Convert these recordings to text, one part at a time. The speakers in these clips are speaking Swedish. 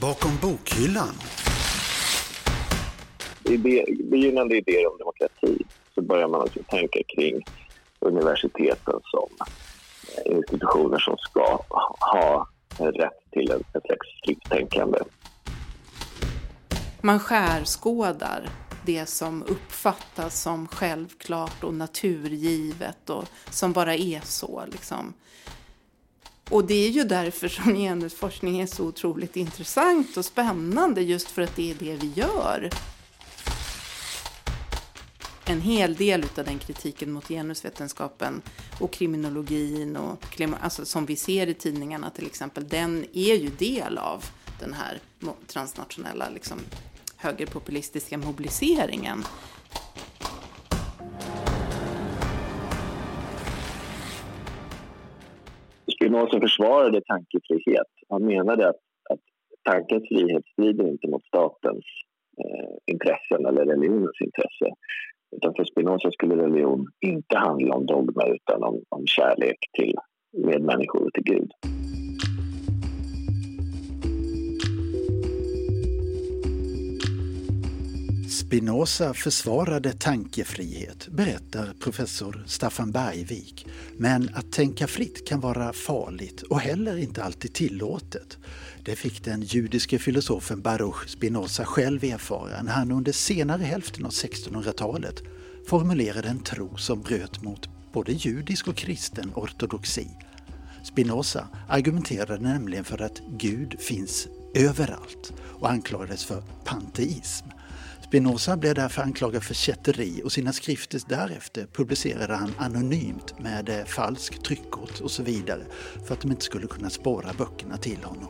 Bakom bokhyllan. I begynnande idéer om demokrati så börjar man alltså tänka kring universiteten som institutioner som ska ha rätt till en, ett slags fritt tänkande. Man skärskådar det som uppfattas som självklart och naturgivet och som bara är så. Liksom. Och det är ju därför som genusforskning är så otroligt intressant och spännande, just för att det är det vi gör. En hel del av den kritiken mot genusvetenskapen och kriminologin och alltså som vi ser i tidningarna till exempel, den är ju del av den här transnationella liksom, högerpopulistiska mobiliseringen. Spinoza försvarade tankefrihet. Han menade att, att tankens frihet strider inte mot statens eh, intressen eller religionens intresse. Utan för Spinoza skulle religion inte handla om dogma utan om, om kärlek till medmänniskor och till Gud. Spinoza försvarade tankefrihet, berättar professor Staffan Bergvik. Men att tänka fritt kan vara farligt och heller inte alltid tillåtet. Det fick den judiske filosofen Baruch Spinoza själv erfara när han under senare hälften av 1600-talet formulerade en tro som bröt mot både judisk och kristen ortodoxi. Spinoza argumenterade nämligen för att Gud finns överallt och anklagades för panteism. Spinoza blev därför anklagad för kätteri och sina skrifter därefter publicerade han anonymt med eh, falsk tryckkort och så vidare för att de inte skulle kunna spåra böckerna till honom.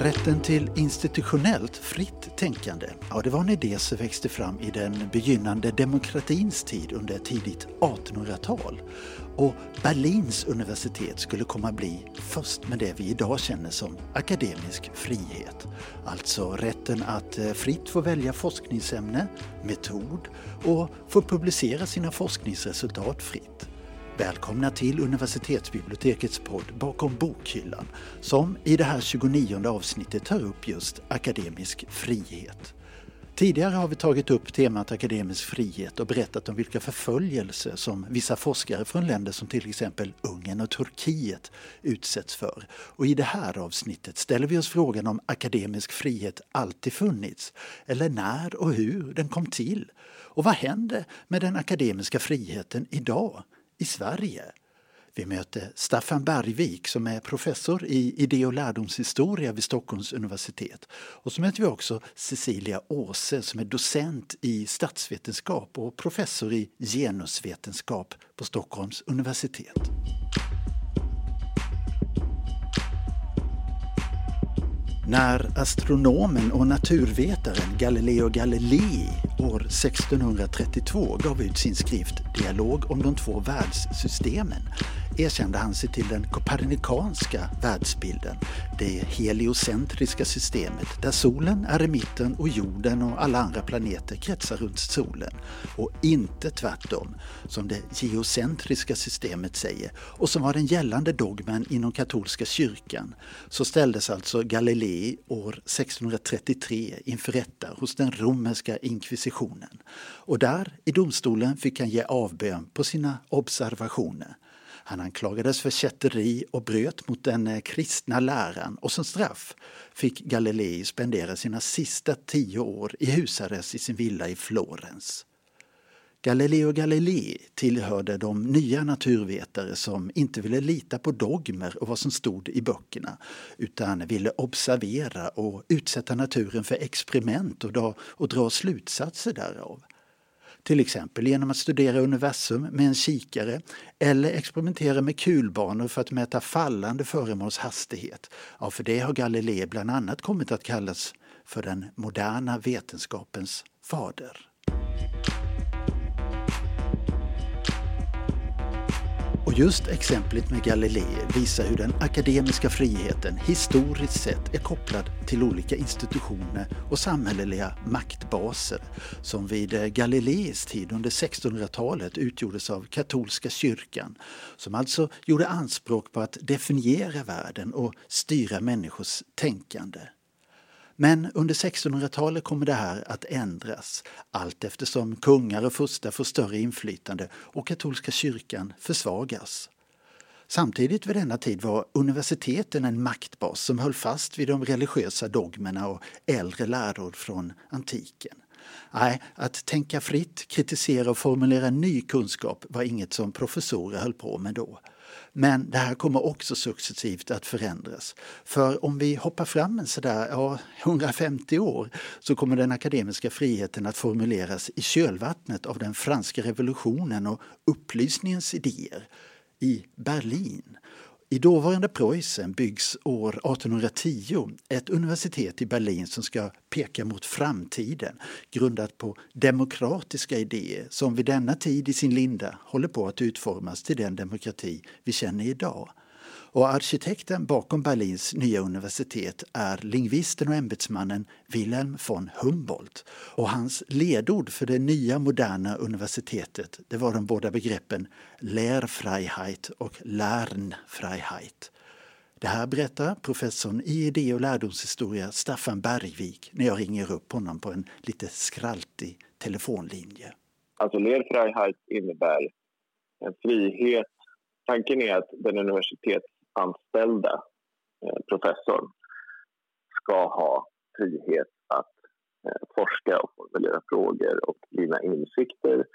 Rätten till institutionellt fritt tänkande, ja det var en idé som växte fram i den begynnande demokratins tid under tidigt 1800-tal. Och Berlins universitet skulle komma att bli först med det vi idag känner som akademisk frihet. Alltså rätten att eh, fritt få välja forskningsämne, metod och få publicera sina forskningsresultat fritt. Välkomna till universitetsbibliotekets podd Bakom bokhyllan som i det här 29 avsnittet tar upp just akademisk frihet. Tidigare har vi tagit upp temat akademisk frihet och berättat om vilka förföljelser som vissa forskare från länder som till exempel Ungern och Turkiet utsätts för. Och i det här avsnittet ställer vi oss frågan om akademisk frihet alltid funnits eller när och hur den kom till. Och vad händer med den akademiska friheten idag? I Sverige. Vi möter Staffan Bergvik som är professor i idé och lärdomshistoria vid Stockholms universitet. Och så möter vi också Cecilia Åse som är docent i statsvetenskap och professor i genusvetenskap på Stockholms universitet. När astronomen och naturvetaren Galileo Galilei år 1632 gav ut sin skrift Dialog om de två världssystemen erkände han sig till den kopernikanska världsbilden, det heliocentriska systemet där solen är i mitten och jorden och alla andra planeter kretsar runt solen. Och inte tvärtom, som det geocentriska systemet säger och som var den gällande dogmen inom katolska kyrkan, så ställdes alltså Galilei år 1633 inför rätta hos den romerska inkvisitionen. Och där, i domstolen, fick han ge avbön på sina observationer. Han anklagades för kätteri och bröt mot den eh, kristna läran och som straff fick Galilei spendera sina sista tio år i husarrest i sin villa i Florens. Galileo Galilei tillhörde de nya naturvetare som inte ville lita på dogmer och vad som stod i böckerna utan ville observera och utsätta naturen för experiment och dra, och dra slutsatser därav. Till exempel genom att studera universum med en kikare eller experimentera med kulbanor för att mäta fallande föremåls hastighet. Ja, för det har Galilei bland annat kommit att kallas för den moderna vetenskapens fader. Och just exemplet med Galilei visar hur den akademiska friheten historiskt sett är kopplad till olika institutioner och samhälleliga maktbaser som vid eh, Galileis tid under 1600-talet utgjordes av katolska kyrkan som alltså gjorde anspråk på att definiera världen och styra människors tänkande. Men under 1600-talet kommer det här att ändras allt eftersom kungar och furstar får större inflytande och katolska kyrkan försvagas. Samtidigt vid denna tid var universiteten en maktbas som höll fast vid de religiösa dogmerna och äldre läror från antiken. Nej, att tänka fritt, kritisera och formulera ny kunskap var inget som professorer höll på med då. Men det här kommer också successivt att förändras. För om vi hoppar fram en sådär ja, 150 år så kommer den akademiska friheten att formuleras i kölvattnet av den franska revolutionen och upplysningens idéer i Berlin. I dåvarande Preussen byggs år 1810 ett universitet i Berlin som ska peka mot framtiden grundat på demokratiska idéer som vid denna tid i sin linda håller på att utformas till den demokrati vi känner idag. Och arkitekten bakom Berlins nya universitet är lingvisten och ämbetsmannen Wilhelm von Humboldt. Och hans ledord för det nya moderna universitetet det var de båda begreppen Lehrfreiheit och Lernfreiheit. Det här berättar professorn i idé och lärdomshistoria Staffan Bergvik när jag ringer upp honom på en lite skraltig telefonlinje. Alltså Lehrfreiheit innebär en frihet. Tanken är att den universitet anställda eh, professorn ska ha frihet att eh, forska och formulera frågor och vinna insikter.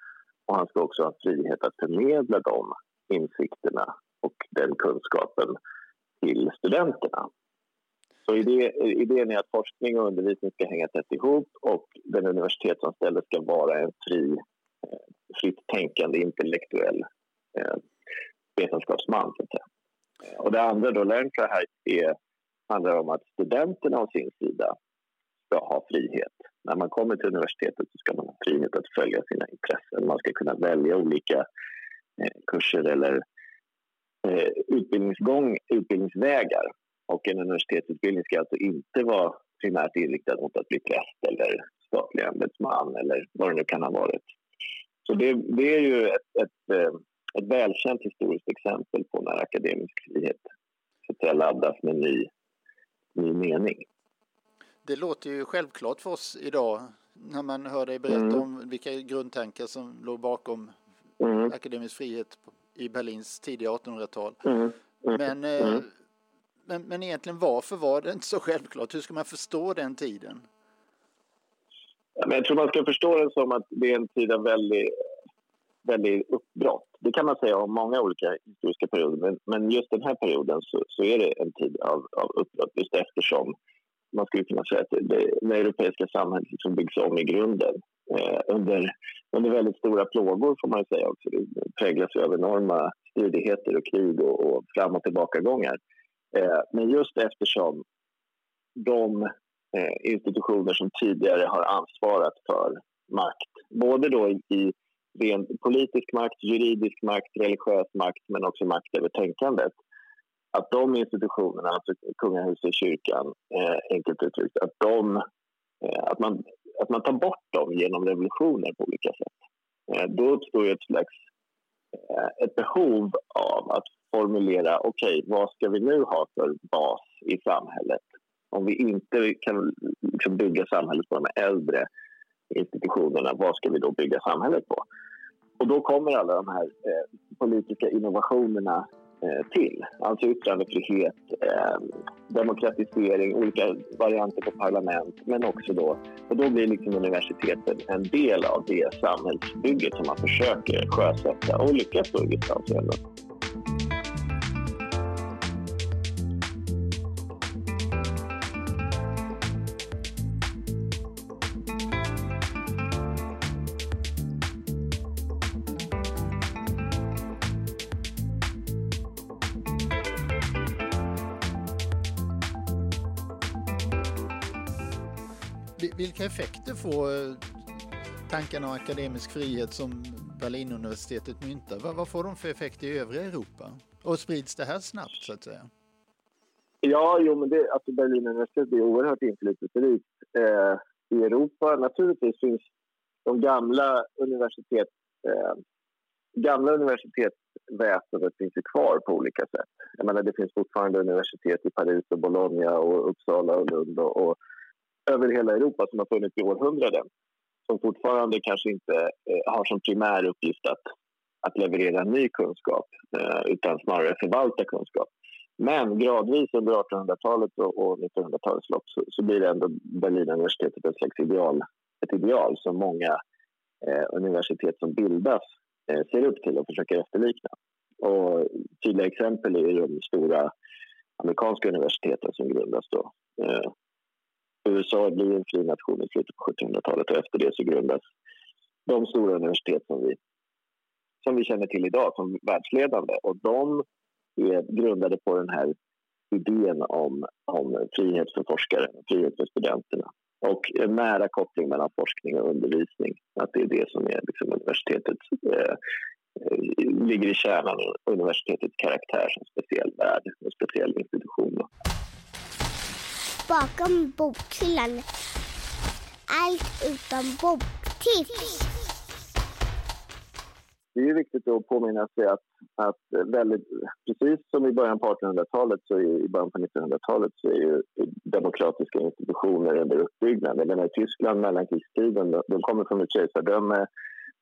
Och han ska också ha frihet att förmedla de insikterna och den kunskapen till studenterna. Så idén är att forskning och undervisning ska hänga tätt ihop och den universitetsanställde ska vara en fri, eh, fritt tänkande intellektuell vetenskapsman. Så att säga. Och det andra då, Learnfreiheit, är, handlar om att studenterna å sin sida ska ha frihet. När man kommer till universitetet så ska man ha frihet att följa sina intressen. Man ska kunna välja olika eh, kurser eller eh, utbildningsgång, utbildningsvägar. Och en universitetsutbildning ska alltså inte vara primärt inriktad mot att bli präst eller statlig ämbetsman eller vad det nu kan ha varit. Så det, det är ju ett, ett, eh, ett välkänt historiskt exempel på när akademisk frihet så att säga, laddas med ny, ny mening. Det låter ju självklart för oss idag när man hör dig berätta mm. om vilka grundtankar som låg bakom mm. akademisk frihet i Berlins tidiga 1800-tal. Mm. mm. Men, eh, mm. men, men egentligen varför var det inte så självklart? Hur ska man förstå den tiden? jag tror man ska förstå den som att det är en tid av väldigt väldigt uppbrott. Det kan man säga om många olika historiska perioder men, men just den här perioden så, så är det en tid av, av uppbrott just eftersom man skulle kunna säga att det, det europeiska samhället liksom byggs om i grunden eh, under, under väldigt stora plågor får man säga också. Det präglas av enorma stridigheter och krig och, och fram och tillbakagångar. Eh, men just eftersom de eh, institutioner som tidigare har ansvarat för makt, både då i, i rent politisk makt, juridisk makt, religiös makt men också makt över tänkandet. Att de institutionerna, alltså kungahuset, kyrkan, eh, enkelt uttryckt, att, de, eh, att, man, att man tar bort dem genom revolutioner på olika sätt. Eh, då uppstår ett slags eh, ett behov av att formulera okej, okay, vad ska vi nu ha för bas i samhället? Om vi inte kan liksom bygga samhället på de äldre institutionerna, vad ska vi då bygga samhället på? Och då kommer alla de här eh, politiska innovationerna eh, till. Alltså yttrandefrihet, eh, demokratisering, olika varianter på parlament men också då, och då blir liksom universiteten en del av det samhällsbygget som man försöker sjösätta och lyckas då i vissa avseenden. Effekter får, eh, tankarna om akademisk frihet som Berlinuniversitetet myntar, vad, vad får de för effekter i övriga Europa? Och sprids det här snabbt så att säga? Ja, jo, men det, alltså Berlinuniversitetet är oerhört inflytelserikt eh, i Europa. Naturligtvis finns de gamla universitet, eh, gamla universitetsväsendet finns ju kvar på olika sätt. Jag menar, det finns fortfarande universitet i Paris och Bologna och Uppsala och Lund och, och över hela Europa som har funnits i århundraden som fortfarande kanske inte eh, har som primär uppgift att, att leverera ny kunskap eh, utan snarare förvalta kunskap. Men gradvis under 1800-talet och, och 1900-talets lopp så, så, blir det ändå Berlinuniversitetet ett slags ideal, ett ideal som många eh, universitet som bildas eh, ser upp till och försöker efterlikna. Och tydliga exempel är de stora amerikanska universiteten som grundas då. Eh, USA blir en fri nation i slutet på 1700-talet och efter det så grundas de stora universitet som vi, som vi känner till idag som världsledande. Och de är grundade på den här idén om, om frihet för forskare, frihet för studenterna och en nära koppling mellan forskning och undervisning. Att det är det som är liksom universitetets, eh, ligger i kärnan av universitetets karaktär som speciell värld, en speciell institution. Bakom bokhyllan. Allt utom boktips. Det är viktigt att påminna sig att, att väldigt, precis som i början på 1800-talet så är, i början på 1900-talet så är ju demokratiska institutioner under uppbyggnad. Jag menar, Tyskland mellankrigstiden, de kommer från ett kejsardöme.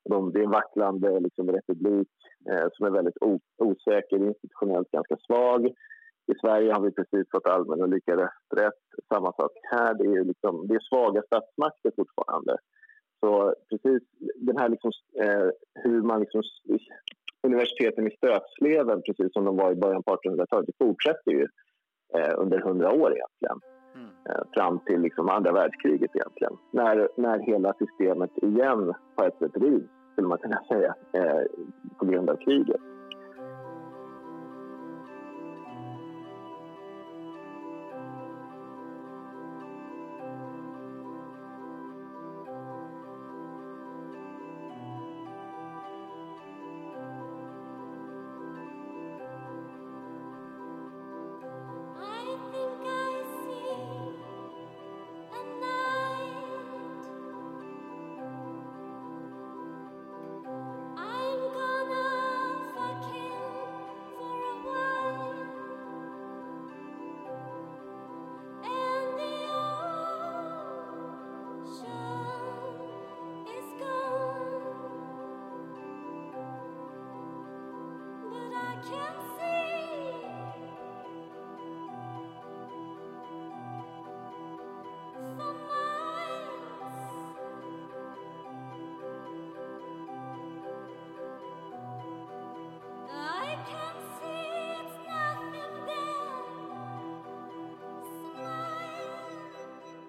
De, det är en vacklande liksom, republik eh, som är väldigt osäker, institutionellt ganska svag. I Sverige har vi precis fått allmän och lika rösträtt. Samma sak här. Det är, liksom, det är svaga statsmakter fortfarande. Så precis den här liksom, eh, hur man liksom, universiteten i stötsleven, precis som de var i början på 1800-talet, det fortsätter ju eh, under hundra år egentligen. Mm. Eh, fram till liksom andra världskriget egentligen. När, när hela systemet igen på ett sätt rivs, skulle man kunna säga, eh, på grund av kriget.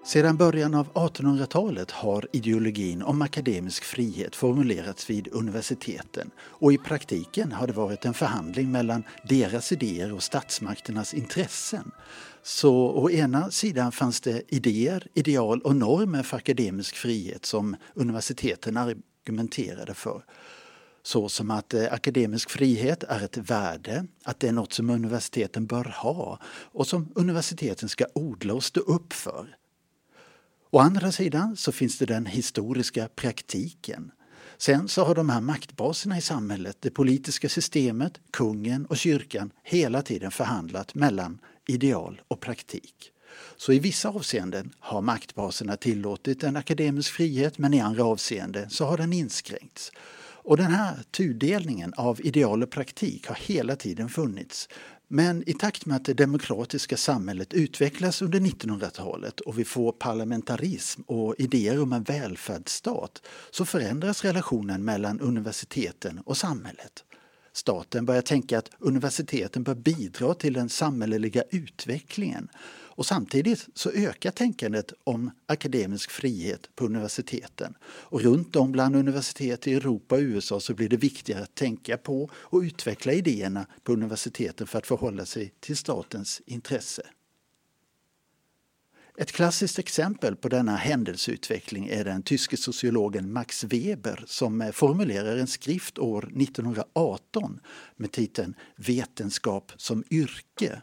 Sedan början av 1800-talet har ideologin om akademisk frihet formulerats vid universiteten och i praktiken har det varit en förhandling mellan deras idéer och statsmakternas intressen. Så å ena sidan fanns det idéer, ideal och normer för akademisk frihet som universiteten argumenterade för. Så som att eh, akademisk frihet är ett värde, att det är något som universiteten bör ha och som universiteten ska odla och stå upp för. Å andra sidan så finns det den historiska praktiken. Sen så har de här maktbaserna i samhället, det politiska systemet, kungen och kyrkan hela tiden förhandlat mellan ideal och praktik. Så i vissa avseenden har maktbaserna tillåtit en akademisk frihet men i andra avseenden så har den inskränkts. Och den här tudelningen av ideal och praktik har hela tiden funnits. Men i takt med att det demokratiska samhället utvecklas under 1900-talet och vi får parlamentarism och idéer om en välfärdsstat så förändras relationen mellan universiteten och samhället. Staten börjar tänka att universiteten bör bidra till den samhälleliga utvecklingen och samtidigt så ökar tänkandet om akademisk frihet på universiteten. Och runt om bland universitet i Europa och USA så blir det viktigare att tänka på och utveckla idéerna på universiteten för att förhålla sig till statens intresse. Ett klassiskt exempel på denna händelseutveckling är den tyske sociologen Max Weber som eh, formulerar en skrift år 1918 med titeln Vetenskap som yrke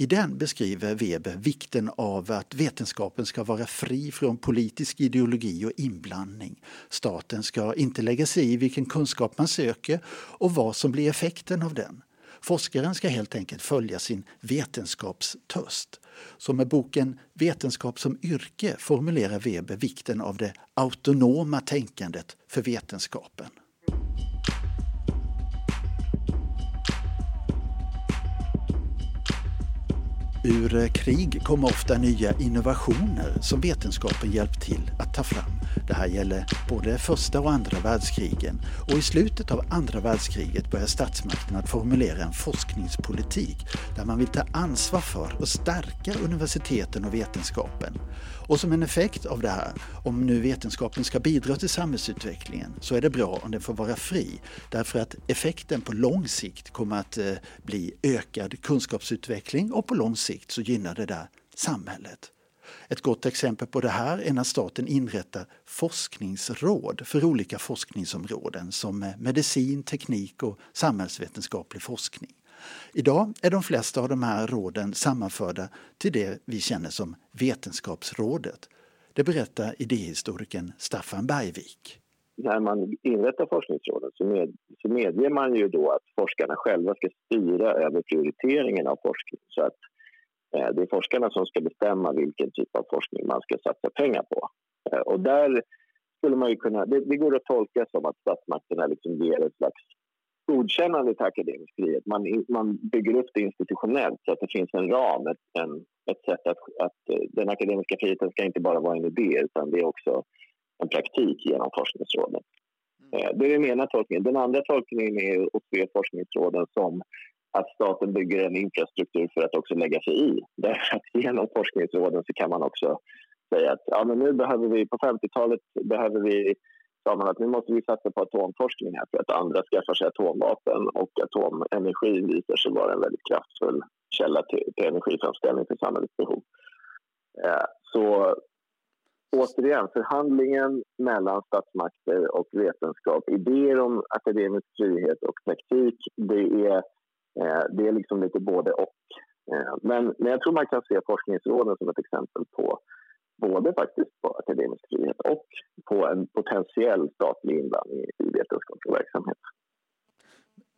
i den beskriver Weber vikten av att vetenskapen ska vara fri från politisk ideologi och inblandning. Staten ska inte lägga sig i vilken kunskap man söker och vad som blir effekten av den. Forskaren ska helt enkelt följa sin vetenskapstörst. Så med boken Vetenskap som yrke formulerar Weber vikten av det autonoma tänkandet för vetenskapen. Ur eh, krig kommer ofta nya innovationer som vetenskapen hjälpt till att ta fram. Det här gäller både första och andra världskrigen och i slutet av andra världskriget börjar statsmakten att formulera en forskningspolitik där man vill ta ansvar för och stärka universiteten och vetenskapen. Och som en effekt av det här, om nu vetenskapen ska bidra till samhällsutvecklingen, så är det bra om den får vara fri. Därför att effekten på lång sikt kommer att eh, bli ökad kunskapsutveckling och på lång sikt sikt så gynnar det där samhället. Ett gott exempel på det här är när staten inrättar forskningsråd för olika forskningsområden som eh, medicin, teknik och samhällsvetenskaplig forskning. Idag är de flesta av de här råden sammanförda till det vi känner som Vetenskapsrådet. Det berättar idéhistorikern Staffan Bergvik. När man inrättar forskningsråden så, med, så medger man ju då att forskarna själva ska styra över prioriteringen av forskning. Så att det är forskarna som ska bestämma vilken typ av forskning man ska satsa pengar på. Eh, och där skulle man ju kunna, det, det går att tolka som att statsmakterna liksom ger ett slags godkännande till akademisk frihet. Man, man bygger upp det institutionellt så att det finns en ram, ett, en, ett sätt att, att eh, den akademiska friheten ska inte bara vara en idé utan det är också en praktik genom forskningsråden. Mm. Eh, det är den ena tolkningen. Den andra tolkningen är att se forskningsråden som att staten bygger en infrastruktur för att också lägga sig i. Därför att genom forskningsråden så kan man också säga att ja, men nu behöver vi, på 50-talet behöver vi sa man att nu måste vi satsa på atomforskning här för att andra skaffar sig atomvapen och atomenergi visar sig vara en väldigt kraftfull källa till, till energiframställning för samhällets behov. Eh, så återigen, förhandlingen mellan statsmakter och vetenskap, idéer om akademisk frihet och praktik, det är, det är liksom lite både och. Eh, men, men jag tror man kan se forskningsråden som ett exempel på både faktiskt på akademisk frihet och på en potentiell statlig inblandning i vetenskaplig verksamhet.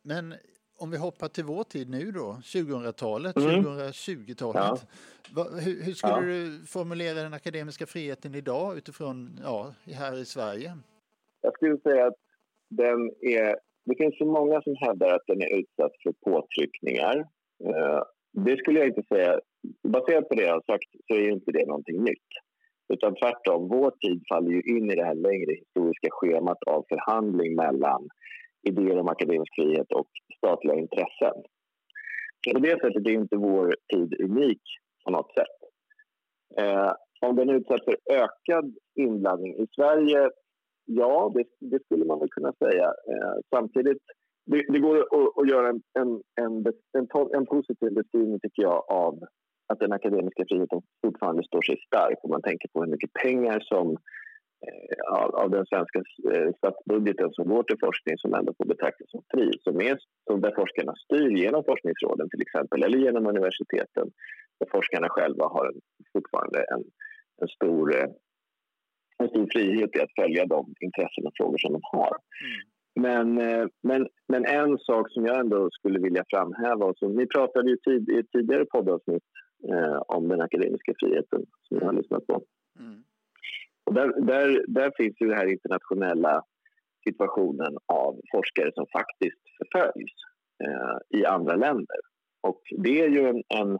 Men om vi hoppar till vår tid nu då, 2000-talet, mm. 2020-talet. Ja. Hur, hur, skulle ja. du formulera den akademiska friheten idag utifrån, ja, här i Sverige? Jag skulle säga att den är, det finns så många som hävdar att den är utsatt för påtryckningar. Eh, det skulle jag inte säga, baserat på det jag har sagt så är inte det någonting nytt. Utan tvärtom, vår tid faller ju in i det här längre historiska schemat av förhandling mellan idéer om akademisk frihet och statliga intressen. på det sättet är inte vår tid unik på något sätt. Eh, om den är utsatt för ökad inblandning i Sverige, ja, det, det skulle man väl kunna säga. Eh, samtidigt, det, det går att, att göra en, en, en, en, en positiv beskrivning tycker jag av att den akademiska friheten fortfarande står sig stark om man tänker på hur mycket pengar som eh, av den svenska eh, statsbudgeten som går till forskning som ändå får betraktas som fri. Som är, som där forskarna styr genom forskningsråden till exempel eller genom universiteten där forskarna själva har en, fortfarande en, en, stor, eh, en stor frihet i att följa de intressen och frågor som de har. Mm. Men, men, men en sak som jag ändå skulle vilja framhäva, och som ni pratade ju tid, i ett tidigare poddavsnitt eh, om den akademiska friheten som jag har lyssnat på. Mm. Och där, där, där finns ju den här internationella situationen av forskare som faktiskt förföljs eh, i andra länder. Och det är ju en, en,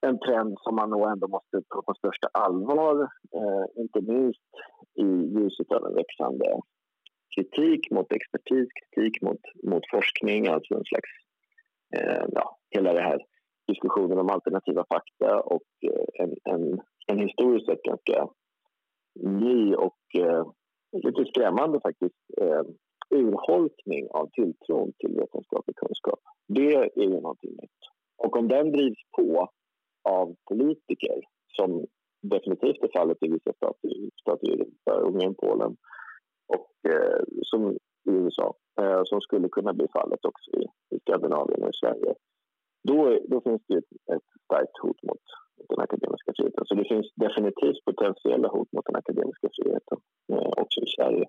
en, trend som man nog ändå måste ta på största allvar, eh, inte minst i ljuset av en växande kritik mot expertis, kritik mot, mot forskning, alltså en slags, eh, ja, hela det här diskussionen om alternativa fakta och eh, en, en, en historiskt sett ganska ny och eh, lite skrämmande faktiskt eh, urholkning av tilltron till vetenskaplig kunskap. Det är ju någonting nytt. Och om den drivs på av politiker som definitivt är fallet i vissa stater, stater Ungern, Polen och eh, som i USA, eh, som skulle kunna bli fallet också i, i Skandinavien och i Sverige. Då, då finns det ett, ett starkt hot mot, mot den akademiska friheten. Så det finns definitivt potentiella hot mot den akademiska friheten eh, också i Sverige.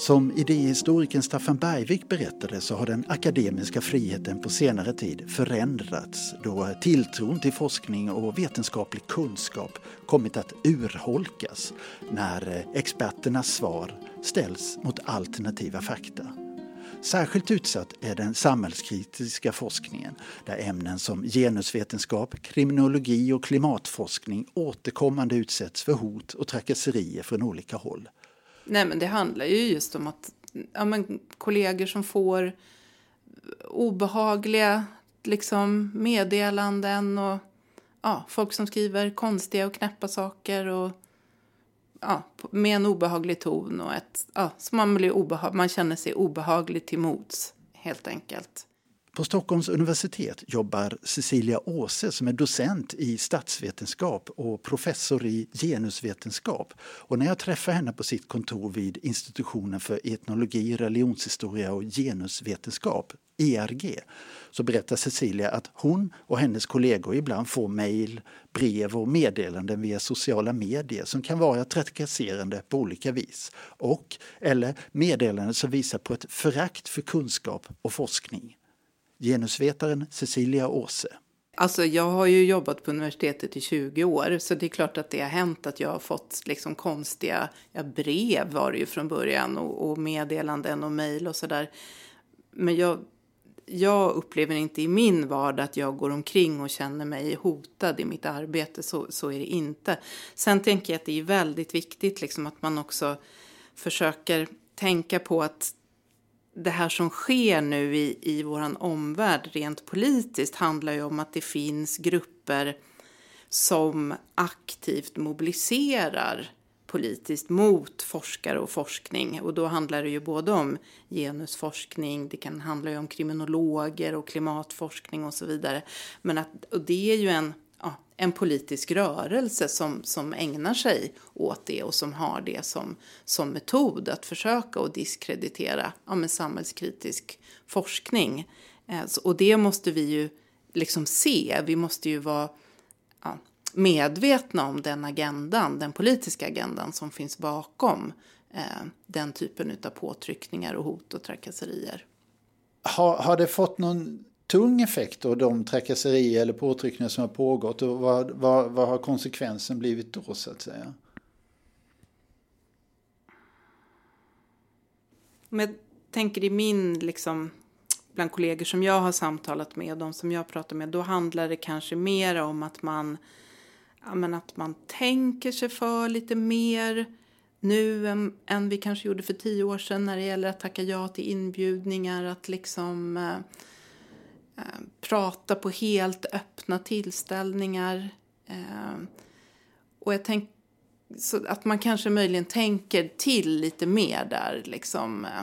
Som idéhistorikern Staffan Bergvik berättade så har den akademiska friheten på senare tid förändrats då tilltron till forskning och vetenskaplig kunskap kommit att urholkas när experternas svar ställs mot alternativa fakta. Särskilt utsatt är den samhällskritiska forskningen där ämnen som genusvetenskap, kriminologi och klimatforskning återkommande utsätts för hot och trakasserier från olika håll. Nej, men det handlar ju just om att ja, men, kollegor som får obehagliga liksom, meddelanden och ja, folk som skriver konstiga och knäppa saker och ja, med en obehaglig ton och ett, ja, så man, blir obehag, man känner sig obehaglig till mots helt enkelt. På Stockholms universitet jobbar Cecilia Åse som är docent i statsvetenskap och professor i genusvetenskap. Och när jag träffar henne på sitt kontor vid institutionen för etnologi, religionshistoria och genusvetenskap, ERG, så berättar Cecilia att hon och hennes kollegor ibland får mejl, brev och meddelanden via sociala medier som kan vara trakasserande på olika vis. Och eller meddelanden som visar på ett förakt för kunskap och forskning genusvetaren Cecilia Åse. Alltså jag har ju jobbat på universitetet i 20 år så det är klart att det har hänt att jag har fått liksom konstiga ja, brev var det ju från början och, och meddelanden och mejl och sådär. Men jag, jag upplever inte i min vardag att jag går omkring och känner mig hotad i mitt arbete. Så, så är det inte. Sen tänker jag att det är väldigt viktigt liksom att man också försöker tänka på att det här som sker nu i, i vår omvärld rent politiskt handlar ju om att det finns grupper som aktivt mobiliserar politiskt mot forskare och forskning. Och då handlar det ju både om genusforskning, det kan handla om kriminologer och klimatforskning och så vidare. Men att, och det är ju en en politisk rörelse som, som ägnar sig åt det och som har det som, som metod att försöka att diskreditera ja, men samhällskritisk forskning. Eh, så, och det måste vi ju liksom se. Vi måste ju vara ja, medvetna om den agendan, den politiska agendan som finns bakom eh, den typen av påtryckningar och hot och trakasserier. Har, har det fått någon tung effekt av de trakasserier eller påtryckningar som har pågått och vad, vad, vad har konsekvensen blivit då så att säga? Om jag tänker i min, liksom, bland kollegor som jag har samtalat med, de som jag pratar med, då handlar det kanske mer om att man, ja, men att man tänker sig för lite mer nu än, än vi kanske gjorde för tio år sedan när det gäller att tacka ja till inbjudningar, att liksom eh, Eh, Eh, prata på helt öppna tillställningar. Eh, och jag tänk, så att man kanske möjligen tänker till lite mer där. Liksom, eh,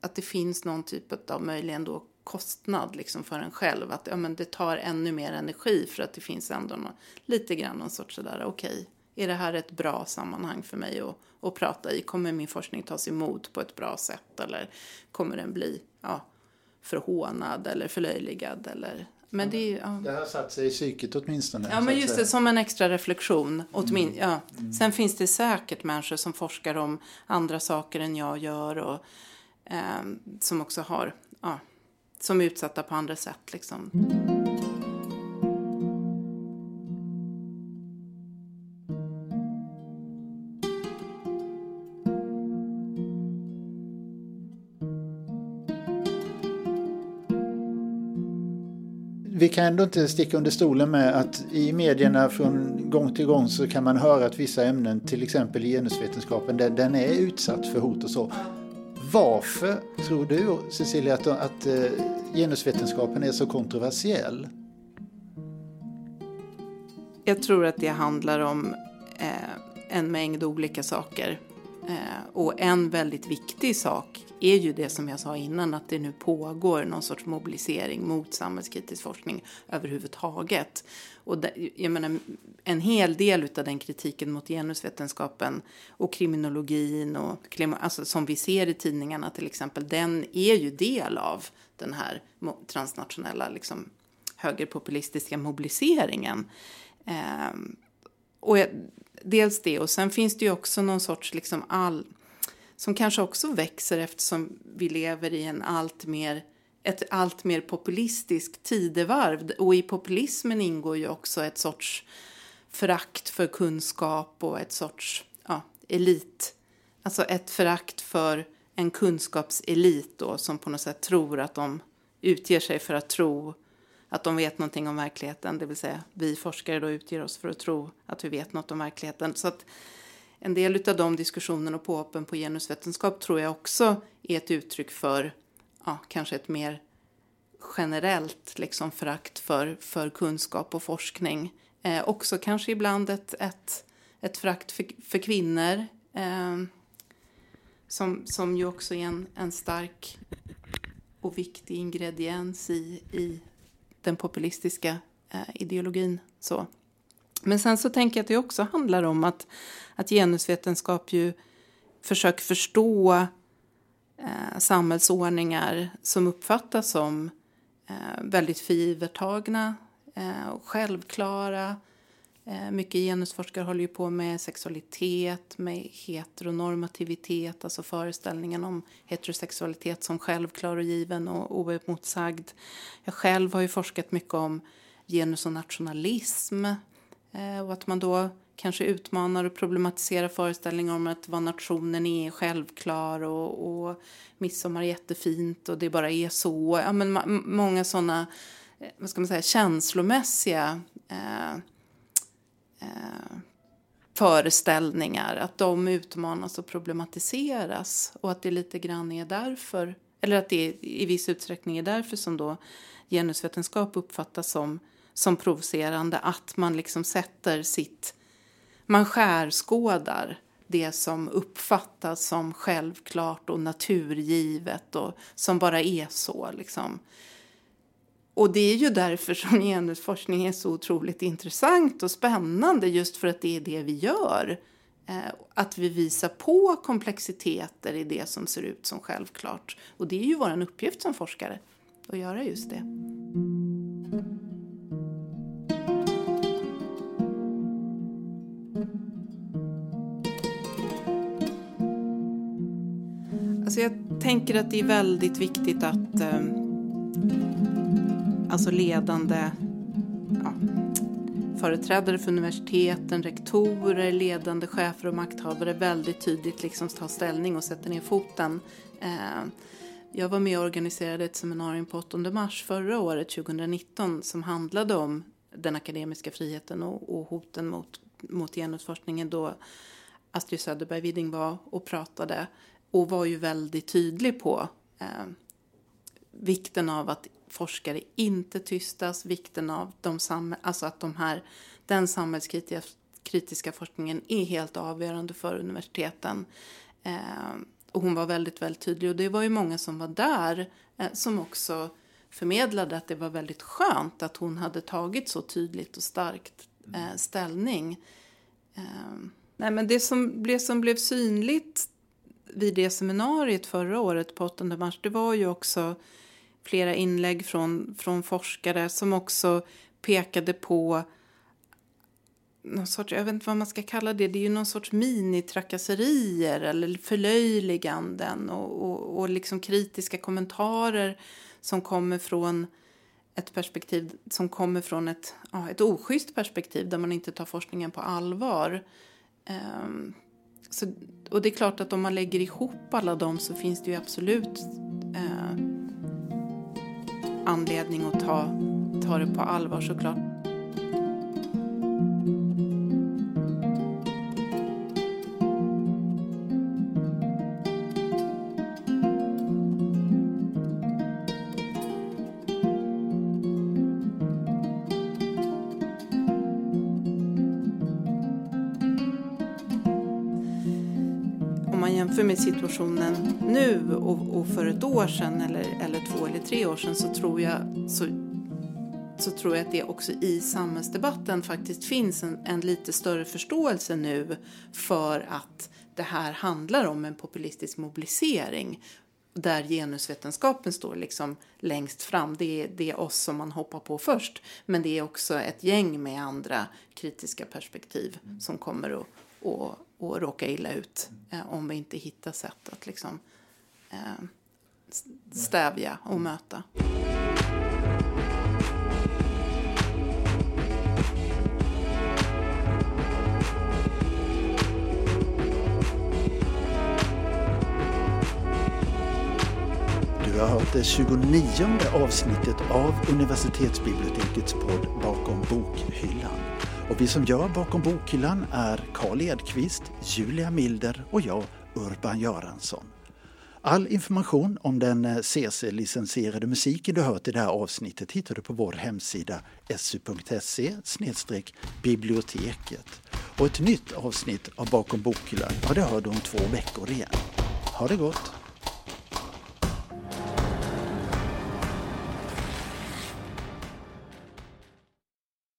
att det finns någon typ av möjligen då kostnad liksom för en själv. Att ja, men det tar ännu mer energi för att det finns ändå någon, lite grann någon sorts sådär okej. Okay, är det här ett bra sammanhang för mig att, att prata i? Kommer min forskning tas emot på ett bra sätt eller kommer den bli ja, förhånad eller förlöjligad. Eller, men det, ja. det har satt sig i psyket åtminstone. Ja, men just det, som en extra reflektion. Åtmin mm. ja. Mm. Sen finns det säkert människor som forskar om andra saker än jag gör och eh, som också har, ja, som är utsatta på andra sätt. Liksom. Vi kan ändå inte sticka under stolen med att i medierna från gång till gång så kan man höra att vissa ämnen, till exempel genusvetenskapen, den, den är utsatt för hot och så. Varför tror du, Cecilia, att, att eh, genusvetenskapen är så kontroversiell? Jag tror att det handlar om eh, en mängd olika saker. Eh, och en väldigt viktig sak är ju det som jag sa innan, att det nu pågår någon sorts mobilisering mot samhällskritisk forskning överhuvudtaget. Och det, jag menar, en hel del av den kritiken mot genusvetenskapen och kriminologin och alltså som vi ser i tidningarna till exempel, den är ju del av den här transnationella liksom, högerpopulistiska mobiliseringen. Eh, och jag, dels det och sen finns det ju också någon sorts liksom all som kanske också växer eftersom vi lever i en allt mer ett allt mer populistiskt tidevarv. Och i populismen ingår ju också ett sorts förakt för kunskap och ett sorts ja, elit, alltså ett förakt för en kunskapselit då som på något sätt tror att de utger sig för att tro att de vet någonting om verkligheten, det vill säga vi forskare då utger oss för att tro att vi vet något om verkligheten. Så att en del av de diskussionerna och påhoppen på genusvetenskap tror jag också är ett uttryck för ja, kanske ett mer generellt liksom förakt för, för kunskap och forskning. Eh, också kanske ibland ett, ett, ett förakt för, för kvinnor eh, som, som ju också är en, en stark och viktig ingrediens i, i den populistiska eh, ideologin. Så. Men sen så tänker jag att det också handlar om att, att genusvetenskap ju försöker förstå eh, samhällsordningar som uppfattas som eh, väldigt förgivertagna eh, och självklara. Eh, mycket genusforskare håller ju på med sexualitet, med heteronormativitet, alltså föreställningen om heterosexualitet som självklar och given och oemotsagd. Jag själv har ju forskat mycket om genus och nationalism Eh, och att man då kanske utmanar och problematiserar föreställningar om att vad nationen är självklar och, och midsommar är jättefint och det bara är så. Ja, men många sådana eh, vad ska man säga, känslomässiga eh, eh, föreställningar, att de utmanas och problematiseras och att det lite grann är därför, eller att det i viss utsträckning är därför som då genusvetenskap uppfattas som, som provocerande, att man liksom sätter sitt, man skärskådar det som uppfattas som självklart och naturgivet och som bara är så liksom. Och det är ju därför som genusforskning är så otroligt intressant och spännande just för att det är det vi gör. Eh, att vi visar på komplexiteter i det som ser ut som självklart. Och det är ju vår uppgift som forskare att göra just det. Alltså jag tänker att det är väldigt viktigt att eh, alltså ledande ja, företrädare för universiteten, rektorer, ledande chefer och makthavare väldigt tydligt liksom tar ställning och sätter ner foten. Eh, jag var med och organiserade ett seminarium på 8 mars förra året, 2019, som handlade om den akademiska friheten och, och hoten mot, mot genusforskningen då Astrid Söderberg Widding var och pratade och var ju väldigt tydlig på eh, vikten av att forskare inte tystas, vikten av de alltså att de här, den samhällskritiska forskningen är helt avgörande för universiteten. Eh, och hon var väldigt, väldigt tydlig och det var ju många som var där eh, som också förmedlade att det var väldigt skönt att hon hade tagit så tydligt och starkt eh, ställning. Eh, nej, men det som blev, som blev synligt vid det seminariet förra året på 8 mars det var ju också flera inlägg från, från forskare som också pekade på någon sorts, jag vet inte vad man ska kalla det, det är ju någon sorts minitrakasserier eller förlöjliganden och, och, och liksom kritiska kommentarer som kommer från ett perspektiv som kommer från ett, ja, ett oschysst perspektiv där man inte tar forskningen på allvar. Um, så, och det är klart att om man lägger ihop alla dem så finns det ju absolut eh, anledning att ta, ta det på allvar såklart. Situationen nu och, och, för ett år sedan eller, eller två eller tre år sedan så tror jag så, så tror jag att det också i samhällsdebatten faktiskt finns en, en lite större förståelse nu för att det här handlar om en populistisk mobilisering där genusvetenskapen står liksom längst fram. Det är, det är oss som man hoppar på först. Men det är också ett gäng med andra kritiska perspektiv som kommer att, och, och råka illa ut eh, om vi inte hittar sätt att liksom, eh, stävja och möta. har hört det 29 avsnittet av Universitetsbibliotekets podd Bakom bokhyllan. Och vi som gör Bakom bokhyllan är Karl Edqvist, Julia Milder och jag, Urban Göransson. All information om den eh, CC-licensierade musiken du hört i det här avsnittet hittar du på vår hemsida su.se biblioteket. Och ett nytt avsnitt av Bakom bokhyllan, ja det hör du om två veckor igen. Ha det gott!